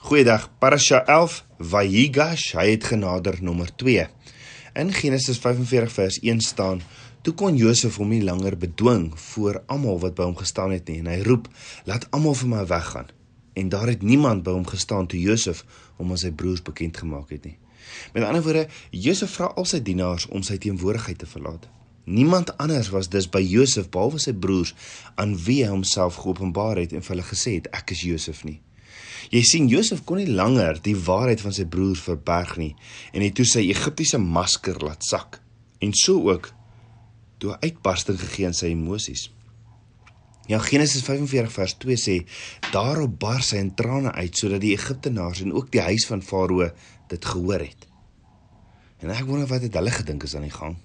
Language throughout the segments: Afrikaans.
Goeiedag. Parasha 11 Vayigash, hy het genader nommer 2. In Genesis 45 vers 1 staan: Toe kon Josef hom nie langer bedwing voor almal wat by hom gestaan het nie en hy roep: "Laat almal vir my weggaan." En daar het niemand by hom gestaan toe Josef hom aan sy broers bekend gemaak het nie. Met ander woorde, Josef vra al sy dienaars om sy teenwoordigheid te verlaat. Niemand anders was dus by Josef behalwe sy broers aan wie hy homself geopenbaar het en vir hulle gesê het: "Ek is Josef nie." Jy sien Josef kon nie langer die waarheid van sy broers verberg nie en het toe sy Egiptiese masker laat sak en so ook toe uitbarsting gegee in sy emosies. Ja Genesis 45 vers 2 sê daarop bars hy in trane uit sodat die Egiptenaars en ook die huis van Farao dit gehoor het. En ek wonder wat het hulle gedink is aan die gang.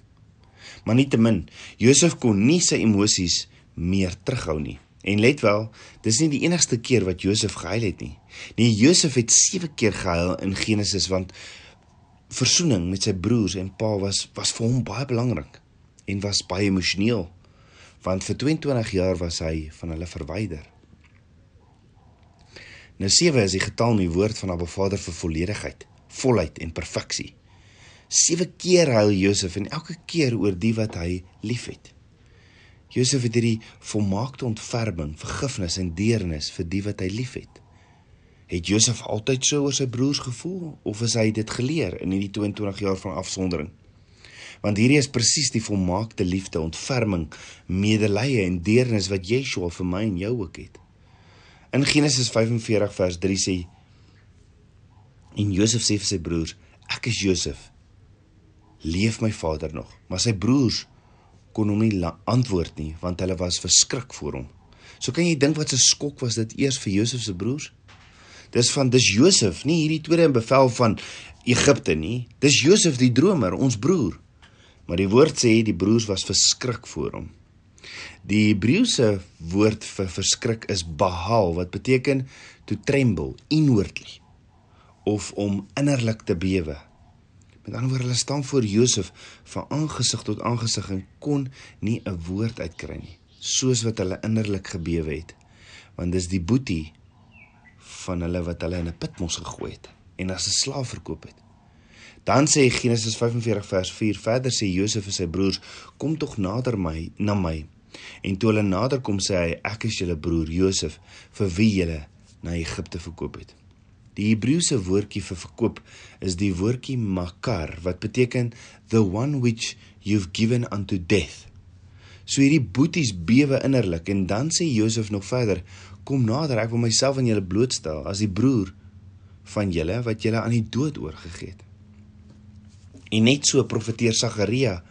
Maar nietemin, Josef kon nie sy emosies meer terughou nie. En let wel, dis nie die enigste keer wat Josef gehuil het nie. Nee, Josef het 7 keer gehuil in Genesis want versoening met sy broers en pa was was vir hom baie belangrik en was baie emosioneel want vir 22 jaar was hy van hulle verwyder. Nou 7 is die getal in die woord van Abba Vader vir volledigheid, volheid en perfeksie. 7 keer huil Josef en elke keer oor die wat hy liefhet. Josef het hierdie volmaakte ontferming, vergifnis en deernis vir die wat hy liefhet. Het Josef altyd so oor sy broers gevoel of is hy dit geleer in hierdie 22 jaar van afsondering? Want hierdie is presies die volmaakte liefde, ontferming, medelee en deernis wat Yeshua vir my en jou ook het. In Genesis 45 vers 3 sê en Josef sê vir sy broers: "Ek is Josef. Leef my vader nog?" Maar sy broers kon hom nie antwoord nie want hulle was verskrik voor hom. So kan jy dink wat 'n skok was dit eers vir Josef se broers? Dis van dis Josef, nie hierdie tweede in bevel van Egipte nie. Dis Josef die dromer, ons broer. Maar die woord sê die broers was verskrik voor hom. Die Hebreëse woord vir verskrik is bahal wat beteken to tremble inwardly of om innerlik te bewe. Met ander woorde, hulle staan voor Josef van aangesig tot aangesig en kon nie 'n woord uitkry nie, soos wat hulle innerlik gebewe het. Want dis die boetie van hulle wat hulle in 'n put mos gegooi het en as 'n slaaf verkoop het. Dan sê Genesis 45 vers 4 verder sê Josef en sy broers: "Kom tog nader my, na my." En toe hulle nader kom sê hy: "Ek is julle broer Josef vir wie julle na Egipte verkoop het." Die Hebreëse woordjie vir verkoop is die woordjie makar wat beteken the one which you've given unto death. So hierdie boeties bewe innerlik en dan sê Josef nog verder: "Kom nader, ek wil myself aan julle blootstel as die broer van julle wat julle aan die dood oorgegee het." En net so profeteer Sagaria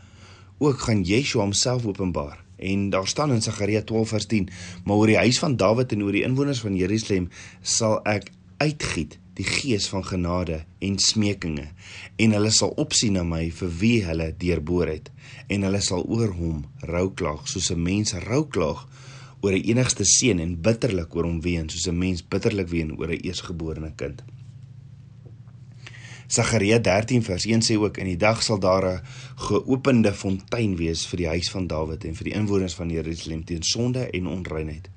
ook gaan Yeshua homself openbaar. En daar staan in Sagaria 12 vers 10: "Maar oor die huis van Dawid en oor die inwoners van Jerusalem sal ek uitgiet die gees van genade en smekinge en hulle sal opsien na my vir wie hulle deurboor het en hulle sal oor hom rou klaag soos 'n mens rou klaag oor 'n enigste seun en bitterlik oor hom ween soos 'n mens bitterlik ween oor 'n eersgeborene kind. Sagaria 13 vers 1 sê ook in die dag sal daar 'n geopende fontein wees vir die huis van Dawid en vir die inwoners van Jerusalem teen sonde en onreinheid.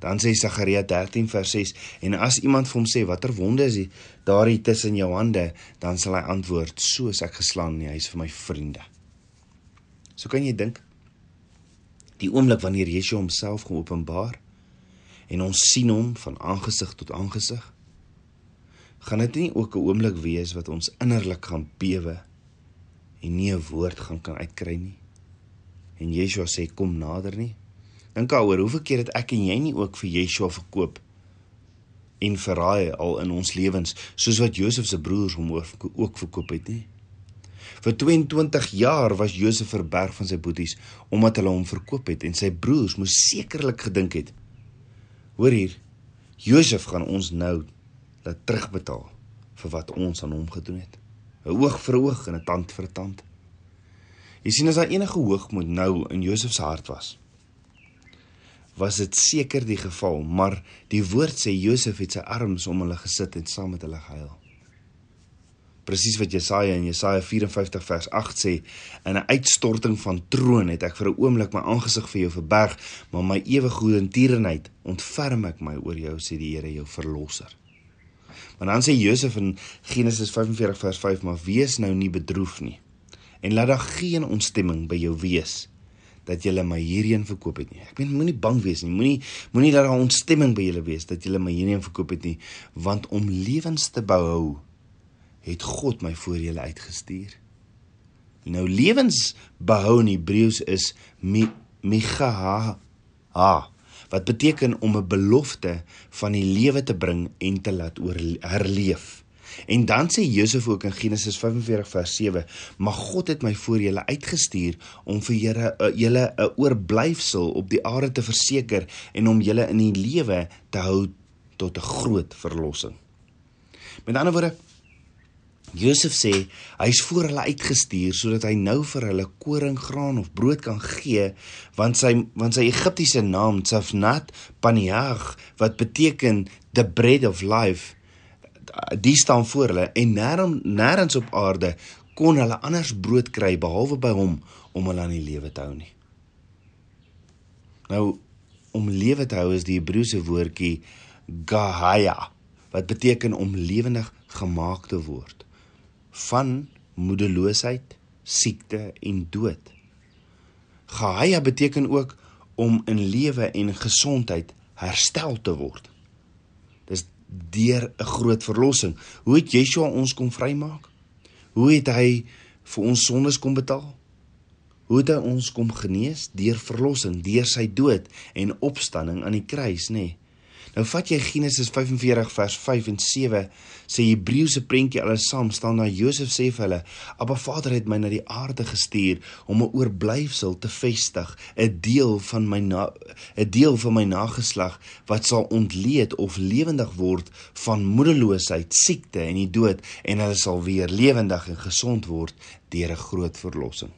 Dan sê Sagaria 13 vers 6 en as iemand vir hom sê watter wonde is daar hier tussen jou hande, dan sal hy antwoord soos ek geslaan in die huis van my vriende. So kan jy dink die oomblik wanneer Jesus homself geopenbaar en ons sien hom van aangesig tot aangesig gaan dit nie ook 'n oomblik wees wat ons innerlik gaan bewe en nie 'n woord gaan kan uitkry nie. En Yeshua sê kom nader nie. Dink daaroor, hoeveel keer het ek en jy nie ook vir Yeshua verkoop en verraai al in ons lewens, soos wat Josef se broers hom ook verkoop het nie? Vir 22 jaar was Josef verberg van sy boeties omdat hulle hom verkoop het en sy broers moes sekerlik gedink het: Hoor hier, Josef gaan ons nou laat terugbetaal vir wat ons aan hom gedoen het. 'n Oog vir oog en 'n tand vir 'n tand. Jy sien as daar enige hoogmoed nou in Josef se hart was, was dit seker die geval, maar die woord sê Josef het sy arms om hulle gesit en saam met hulle gehuil. Presies wat Jesaja in Jesaja 54 vers 8 sê, in 'n uitstorting van troon het ek vir 'n oomblik my aangesig vir jou verberg, maar my ewige goedendierenheid ontferm ek my oor jou sê die Here jou verlosser. Maar dan sê Josef in Genesis 45 vers 5: "Maar wees nou nie bedroef nie en laat daar geen ontstemming by jou wees dat jy my hierheen verkoop het nie. Ek meen moenie bang wees nie. Moenie moenie dat daar ontstemming by julle wees dat jy my hierheen verkoop het nie, want om lewens te behou het God my voor julle uitgestuur. Nou lewens behou in Hebreëus is micha ha wat beteken om 'n belofte van die lewe te bring en te laat oor herleef. En dan sê Josef ook in Genesis 45 vers 7: "Maar God het my voor julle uitgestuur om vir julle eh, julle 'n oorblyfsel op die aarde te verseker en om julle in die lewe te hou tot 'n groot verlossing." Met ander woorde Josef sê hy's voor hulle uitgestuur sodat hy nou vir hulle koring, graan of brood kan gee want sy want sy Egiptiese naam Tsafnat Paneah wat beteken the bread of life die staan voor hulle en nêrens nêrens op aarde kon hulle anders brood kry behalwe by hom om hulle aan die lewe te hou nie. Nou om lewe te hou is die Hebreëse woordjie gahaya wat beteken om lewendig gemaak te word van moedeloosheid, siekte en dood. Gaia beteken ook om in lewe en gesondheid herstel te word. Deur 'n groot verlossing. Hoe het Yeshua ons kom vrymaak? Hoe het hy vir ons sondes kom betaal? Hoe het hy ons kom genees deur verlossing, deur sy dood en opstanding aan die kruis, nê? Nee? Nou vat jy Genesis 45 vers 5 en 7 sê Hebreëse prentjie alles saam staan daar Josef sê vir hulle: "Abba Vader het my na die aarde gestuur om 'n oorblyfsel te vestig, 'n deel van my 'n deel van my nageslag wat sal ontleed of lewendig word van moedeloosheid, siekte en die dood en hulle sal weer lewendig en gesond word deur 'n groot verlossing."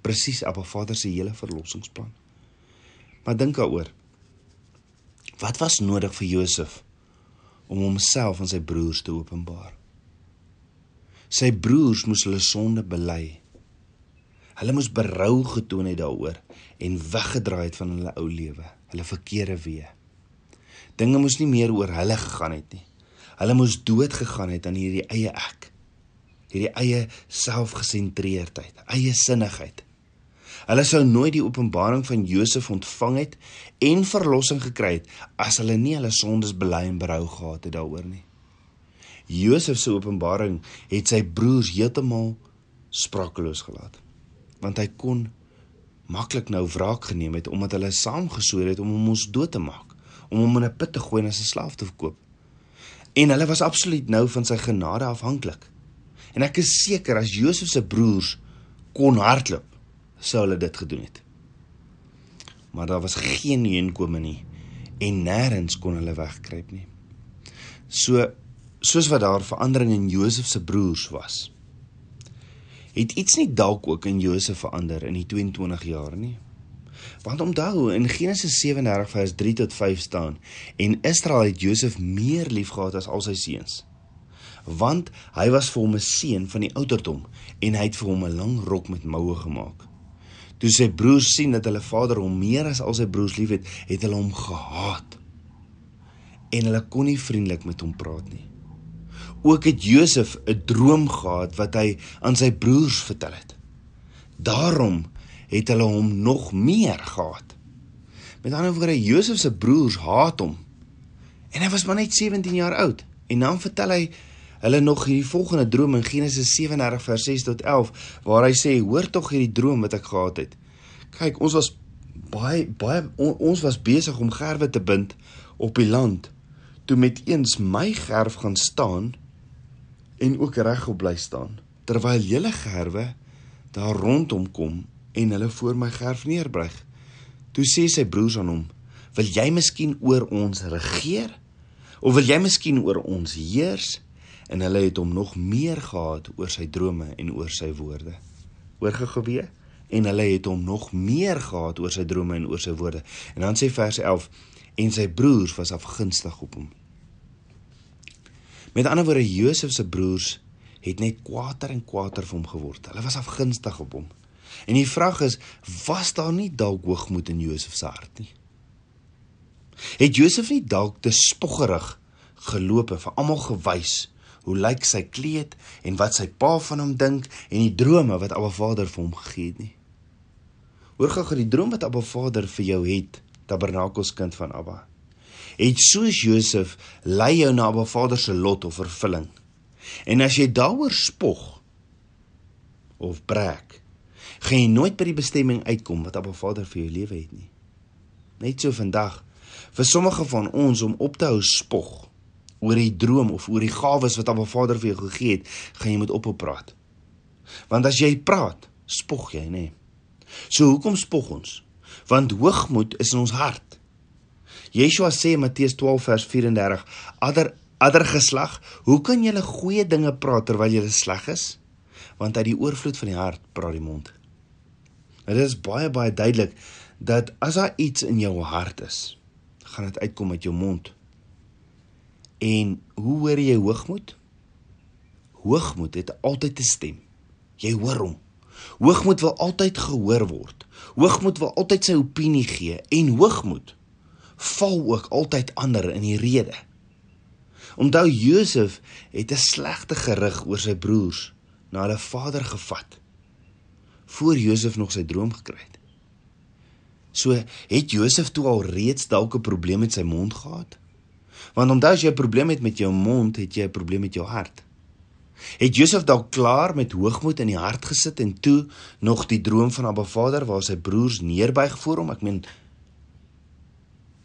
Presies Abba Vader se hele verlossingsplan. Maar dink daaroor. Wat was nodig vir Josef om homself aan sy broers te openbaar? Sy broers moes hulle sonde bely. Hulle moes berou getoon het daaroor en weggedraai het van hulle ou lewe, hulle verkeerde weë. Dinge moes nie meer oor hulle gegaan het nie. Hulle moes dood gegaan het aan hierdie eie ek. Hierdie eie selfgesentreerdheid, eie sinnigheid. Hulle sou nooit die openbaring van Josef ontvang het en verlossing gekry het as hulle nie hulle sondes bely en berou gehad het daaroor nie. Josef se openbaring het sy broers heeltemal sprakeloos gelaat. Want hy kon maklik nou wraak geneem het omdat hulle saamgesweer het om hom ons dood te maak, om hom in 'n put te gooi en as 'n slaaf te verkoop. En hulle was absoluut nou van sy genade afhanklik. En ek is seker as Josef se broers kon hardloop sou hulle dit gedoen het. Maar daar was geen heenkome nie en nêrens kon hulle wegkruip nie. So soos wat daar verandering in Josef se broers was, het iets nie dalk ook in Josef verander in die 22 jaar nie. Want onthou in Genesis 37 vers 3 tot 5 staan en Israel het Josef meer liefgehad as al sy seuns want hy was vir hom 'n seun van die ouderdom en hy het vir hom 'n lang rok met moue gemaak. Toe sy broers sien dat hulle vader hom meer as al sy broers liefhet, het hulle hom gehaat. En hulle kon nie vriendelik met hom praat nie. Ook het Josef 'n droom gehad wat hy aan sy broers vertel het. Daarom het hulle hom nog meer gehaat. Met ander woorde, Josef se broers haat hom. En hy was maar net 17 jaar oud. En dan vertel hy hulle nog hierdie volgende droom in Genesis 37 vers 6 tot 11 waar hy sê hoor tog hierdie droom wat ek gehad het. Kyk, ons was baie baie on, ons was besig om gerwe te bind op die land toe met eens my gerf gaan staan en ook regop bly staan terwyl julle gerwe daar rondom kom en hulle voor my gerf neerbuig. Toe sê sy broers aan hom: "Wil jy miskien oor ons regeer? Of wil jy miskien oor ons heers?" En hulle het hom nog meer gehaat oor sy drome en oor sy woorde. Oorgegewee en hulle het hom nog meer gehaat oor sy drome en oor sy woorde. En dan sê vers 11 en sy broers was afgunstig op hom. Met ander woorde Josef se broers het net kwaader en kwaader vir hom geword. Hulle was afgunstig op hom. En die vraag is, was daar nie dalk hoogmoed in Josef se hart nie? Het Josef nie dalk te spoggerig geloop en vir almal gewys hoe lyk sy kleed en wat sy pa van hom dink en die drome wat Abba Vader vir hom gegee het nie. Hoor gou die droom wat Abba Vader vir jou het, Tabernakels kind van Abba. Het soos Josef lei jou na Abba Vader se lot of vervulling. En as jy daaroor spog of breek, gaan jy nooit by die bestemming uitkom wat Abba Vader vir jou lewe het nie. Net so vandag vir sommige van ons om op te hou spog oor die droom of oor die gawes wat Abba Vader vir jou gegee het, gaan jy moet ophou praat. Want as jy praat, spog jy, nê? So hoekom spog ons? Want hoogmoed is in ons hart. Yeshua sê in Matteus 12 vers 34: "Ander ander geslag, hoe kan julle goeie dinge praat terwyl julle sleg is? Want uit die oorvloed van die hart praat die mond." Dit is baie baie duidelik dat as daar iets in jou hart is, gaan dit uitkom uit jou mond. En hoe hoor jy hoogmoed? Hoogmoed het altyd 'n stem. Jy hoor hom. Hoogmoed wil altyd gehoor word. Hoogmoed wil altyd sy opinie gee en hoogmoed val ook altyd ander in die rede. Onthou Josef het 'n slegte gerug oor sy broers na hulle vader gevat voor Josef nog sy droom gekry het. So het Josef toe al reeds dalk 'n probleem met sy mond gehad? Want onthou as jy 'n probleem het met jou mond, het jy 'n probleem met jou hart. Het Josef dalk klaar met hoogmoed in die hart gesit en toe nog die droom van Abba Vader waar sy broers neerbuig voor hom? Ek meen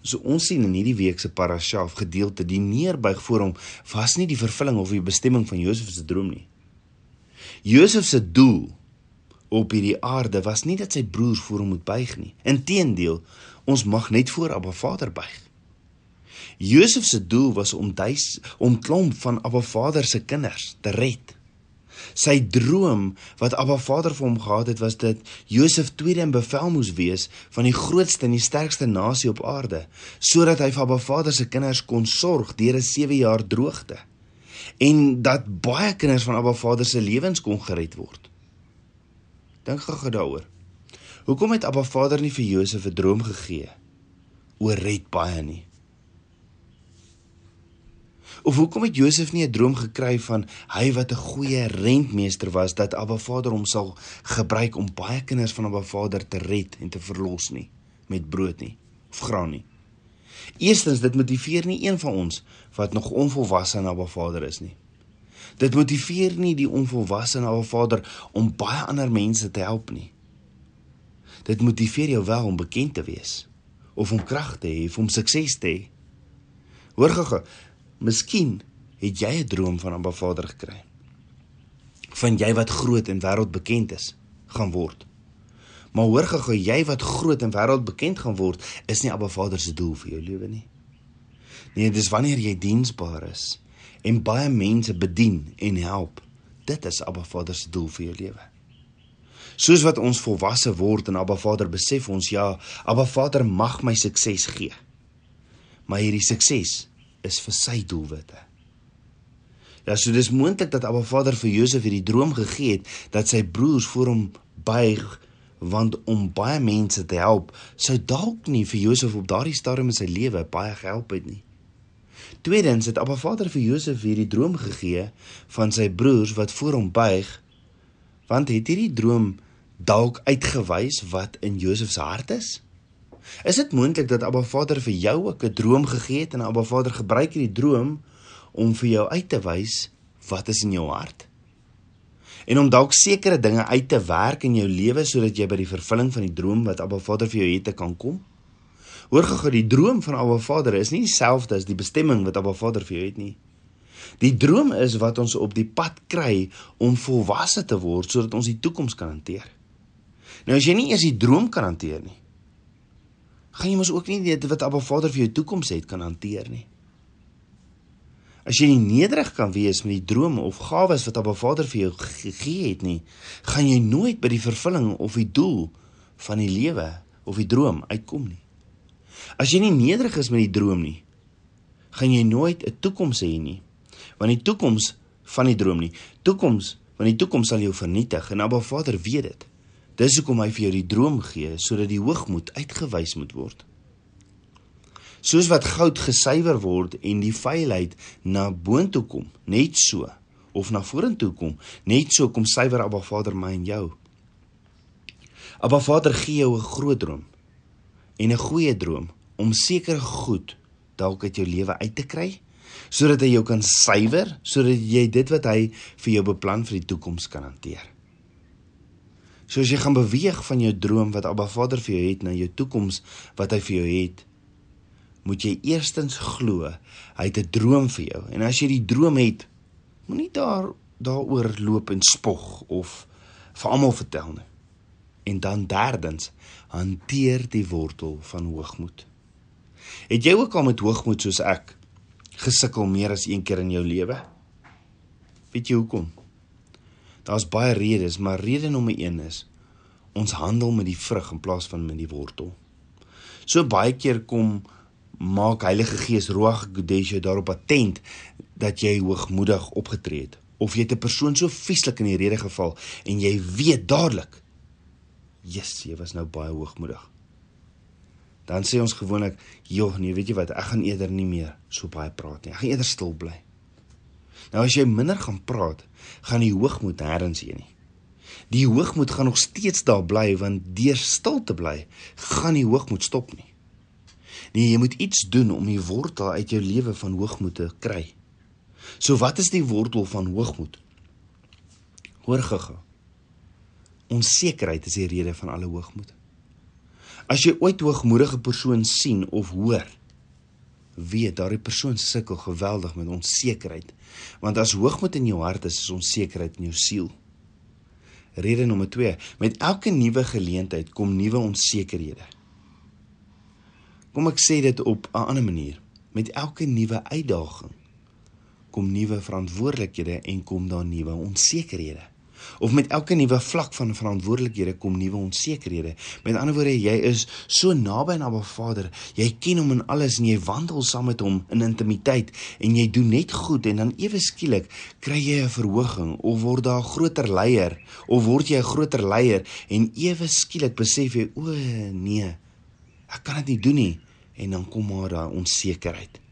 so ons sien in hierdie week se parasha of gedeelte die neerbuig voor hom was nie die vervulling of die bestemming van Josef se droom nie. Josef se doel op hierdie aarde was nie dat sy broers voor hom moet buig nie. Inteendeel, ons mag net voor Abba Vader buig. Josef se doel was om duis om klomp van Abba Vader se kinders te red. Sy droom wat Abba Vader vir hom gehad het was dat Josef tweede in bevel moes wees van die grootste en die sterkste nasie op aarde, sodat hy vir Abba Vader se kinders kon sorg deur 'n 7 jaar droogte en dat baie kinders van Abba Vader se lewens kon gered word. Dink gou daaroor. Hoekom het Abba Vader nie vir Josef 'n droom gegee oor red baie nie? Of hoekom het Josef nie 'n droom gekry van hy wat 'n goeie rentmeester was dat Abba Vader hom sal gebruik om baie kinders van Abba Vader te red en te verlos nie met brood nie of graan nie. Eerstens dit motiveer nie een van ons wat nog onvolwasse aan Abba Vader is nie. Dit motiveer nie die onvolwasse aan Abba Vader om baie ander mense te help nie. Dit motiveer jou wel om bekend te wees of om krag te hê om sukses te hê. Hoor gou, Miskien het jy 'n droom van 'n Abba Vader gekry. Van jy wat groot en wêreldbekend is gaan word. Maar hoor gou, jy wat groot en wêreldbekend gaan word, is nie Abba Vader se doel vir jou lewe nie. Nee, dis wanneer jy diensbaar is en baie mense bedien en help. Dit is Abba Vader se doel vir jou lewe. Soos wat ons volwasse word en Abba Vader besef ons ja, Abba Vader mag my sukses gee. Maar hierdie sukses is vir sy doelwitte. Ja, so dis moontlik dat Abba Vader vir Josef hierdie droom gegee het dat sy broers voor hom buig want om baie mense te help sou dalk nie vir Josef op daardie stadium in sy lewe baie gehelp het nie. Tweedens het Abba Vader vir Josef hierdie droom gegee van sy broers wat voor hom buig want het hierdie droom dalk uitgewys wat in Josef se hart is? Is dit moontlik dat Abba Vader vir jou ook 'n droom gegee het en Abba Vader gebruik hierdie droom om vir jou uit te wys wat is in jou hart? En om dalk sekere dinge uit te werk in jou lewe sodat jy by die vervulling van die droom wat Abba Vader vir jou het kan kom? Hoor gou, die droom van Abba Vader is nie dieselfde as die bestemming wat Abba Vader vir jou het nie. Die droom is wat ons op die pad kry om volwasse te word sodat ons die toekoms kan hanteer. Nou as jy nie eers die droom kan hanteer nie, gaan jy mos ook nie weet wat Abba Vader vir jou toekoms het kan hanteer nie. As jy nie nederig kan wees met die drome of gawes wat Abba Vader vir jou gegee het nie, gaan jy nooit by die vervulling of die doel van die lewe of die droom uitkom nie. As jy nie nederig is met die droom nie, gaan jy nooit 'n toekoms hê nie. Want die toekoms van die droom nie, toekoms, want die toekoms sal jou vernietig en Abba Vader weet dit. Dis hoekom hy vir jou die droom gee sodat die hoogmoed uitgewys moet word. Soos wat goud gesuiwer word en die vuilheid na boontoe kom, net so of na vorentoe kom, net so kom suiwer Abba Vader my en jou. Abba Vader gee jou 'n groot droom en 'n goeie droom om seker goed dalk uit jou lewe uit te kry sodat hy jou kan suiwer sodat jy dit wat hy vir jou beplan vir die toekoms kan hanteer. Soos jy gaan beweeg van jou droom wat Abba Vader vir jou het na jou toekoms wat hy vir jou het, moet jy eerstens glo hy het 'n droom vir jou. En as jy die droom het, moenie daar daaroor loop en spog of vir almal vertel nie. En dan derdens, hanteer die wortel van hoogmoed. Het jy ook al met hoogmoed soos ek gesukkel meer as een keer in jou lewe? Weet jy hoekom? Daar's baie redes, maar rede nommer 1 is ons handel met die vrug in plaas van met die wortel. So baie keer kom maak Heilige Gees Ruach Kodesh daarop attent dat jy hoogmoedig opgetree het of jy het 'n persoon so vieslik in die rede geval en jy weet dadelik Jesus, jy was nou baie hoogmoedig. Dan sê ons gewoonlik, "Joh, nee, weet jy wat, ek gaan eerder nie meer so baie praat nie. Ek gaan eerder stil bly." Nou as jy minder gaan praat, gaan die hoogmoed nêrens heen nie. Die hoogmoed gaan nog steeds daar bly want deur stil te bly, gaan die hoogmoed stop nie. Nee, jy moet iets doen om die wortel uit jou lewe van hoogmoed te kry. So wat is die wortel van hoogmoed? Hoor gaga. Onsekerheid is die rede van alle hoogmoed. As jy ooit 'n hoogmoedige persoon sien of hoor, weet daardie persoon sukkel geweldig met onsekerheid. Want as hoogmoed in jou hart is, is onsekerheid in jou siel. Rede nommer 2: Met elke nuwe geleentheid kom nuwe onsekerhede. Kom ek sê dit op 'n ander manier. Met elke nuwe uitdaging kom nuwe verantwoordelikhede en kom daar nuwe onsekerhede of met elke nuwe vlak van verantwoordelikhede kom nuwe onsekerhede. Met ander woorde, jy is so naby aan Abba Vader. Jy ken hom in alles en jy wandel saam met hom in intimiteit en jy doen net goed en dan ewe skielik kry jy 'n verhoging of word daar 'n groter leier of word jy 'n groter leier en ewe skielik besef jy o nee, ek kan dit nie doen nie en dan kom maar daai onsekerheid.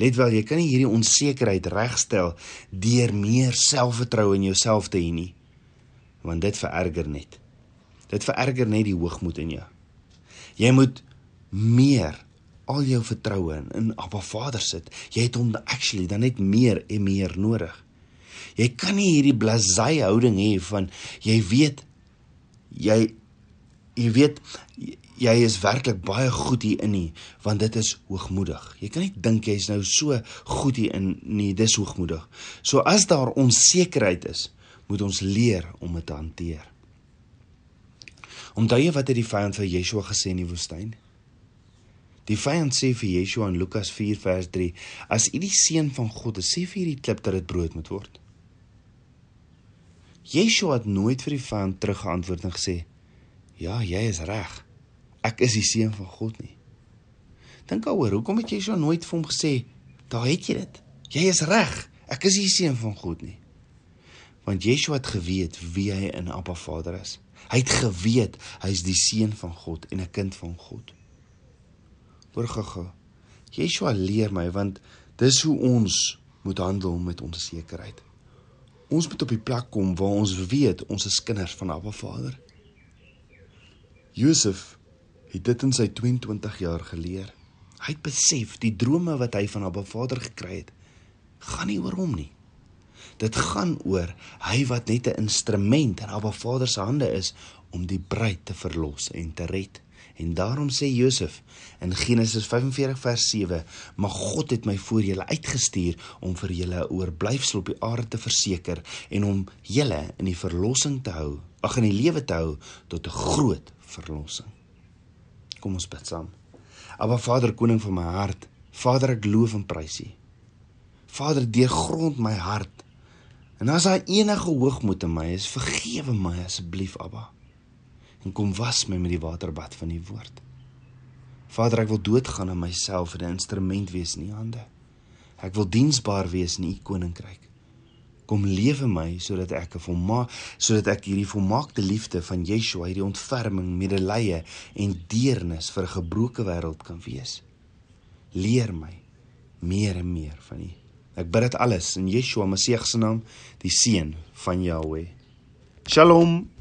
Let wel, jy kan nie hierdie onsekerheid regstel deur meer selfvertroue in jouself te hê nie. Want dit vererger net. Dit vererger net die hoogmoed in jou. Jy moet meer al jou vertroue in, in Abba Vader sit. Jy het hom actually dan net meer en meer nodig. Jy kan nie hierdie blasey houding hê van jy weet jy jy weet jy is werklik baie goed hier in nie want dit is hoogmoedig. Jy kan nie dink jy's nou so goed hier in nie, dis hoogmoedig. So as daar onsekerheid is, moet ons leer om dit te hanteer. Onthou jy wat het die vyand vir Yeshua gesê in die woestyn? Die vyand sê vir Yeshua in Lukas 4 vers 3: As u die seun van God is, sê vir hierdie klip dat dit brood moet word. Yeshua het nooit vir die vyand teruggeantwoord en gesê: Ja, jy is reg ek is die seun van God nie. Dink daaroor, hoekom het jy so nooit vir hom gesê, "Daar het jy dit. Jy is reg. Ek is die seun van God nie." Want Yeshua het geweet wie hy in Abba Vader is. Hy het geweet hy is die seun van God en 'n kind van God. Hoor gou-gou. Yeshua leer my want dis hoe ons moet handel met ons sekerheid. Ons moet op die plek kom waar ons weet ons is kinders van Abba Vader. Josef het dit in sy 22 jaar geleer. Hy het besef die drome wat hy van Abba Vader gekry het, gaan nie oor hom nie. Dit gaan oor hy wat net 'n instrument in Abba Vader se hande is om die bruid te verlos en te red. En daarom sê Josef in Genesis 45 vers 7: "Maar God het my voor julle uitgestuur om vir julle 'n oorblyfsel op die aarde te verseker en om julle in die verlossing te hou, ag in die lewe te hou tot 'n groot verlossing." Kom ons bid saam. Aba Vader, koning van my hart, Vader, ek loof en prys U. Vader, deurgrond my hart. En as daar enige hoogmoed in my is, vergewe my asseblief, Abba. En kom was my met die waterbad van U woord. Vader, ek wil doodgaan aan myself en 'n instrument wees in U hande. Ek wil diensbaar wees in U koninkryk kom lewe my sodat ek 'n volmaak sodat ek hierdie volmaakte liefde van Yeshua hierdie ontferming, medelee en deernis vir 'n gebroke wêreld kan wees. Leer my meer en meer van U. Ek bid dit alles in Yeshua Messie se naam, die seun van Jahweh. Shalom.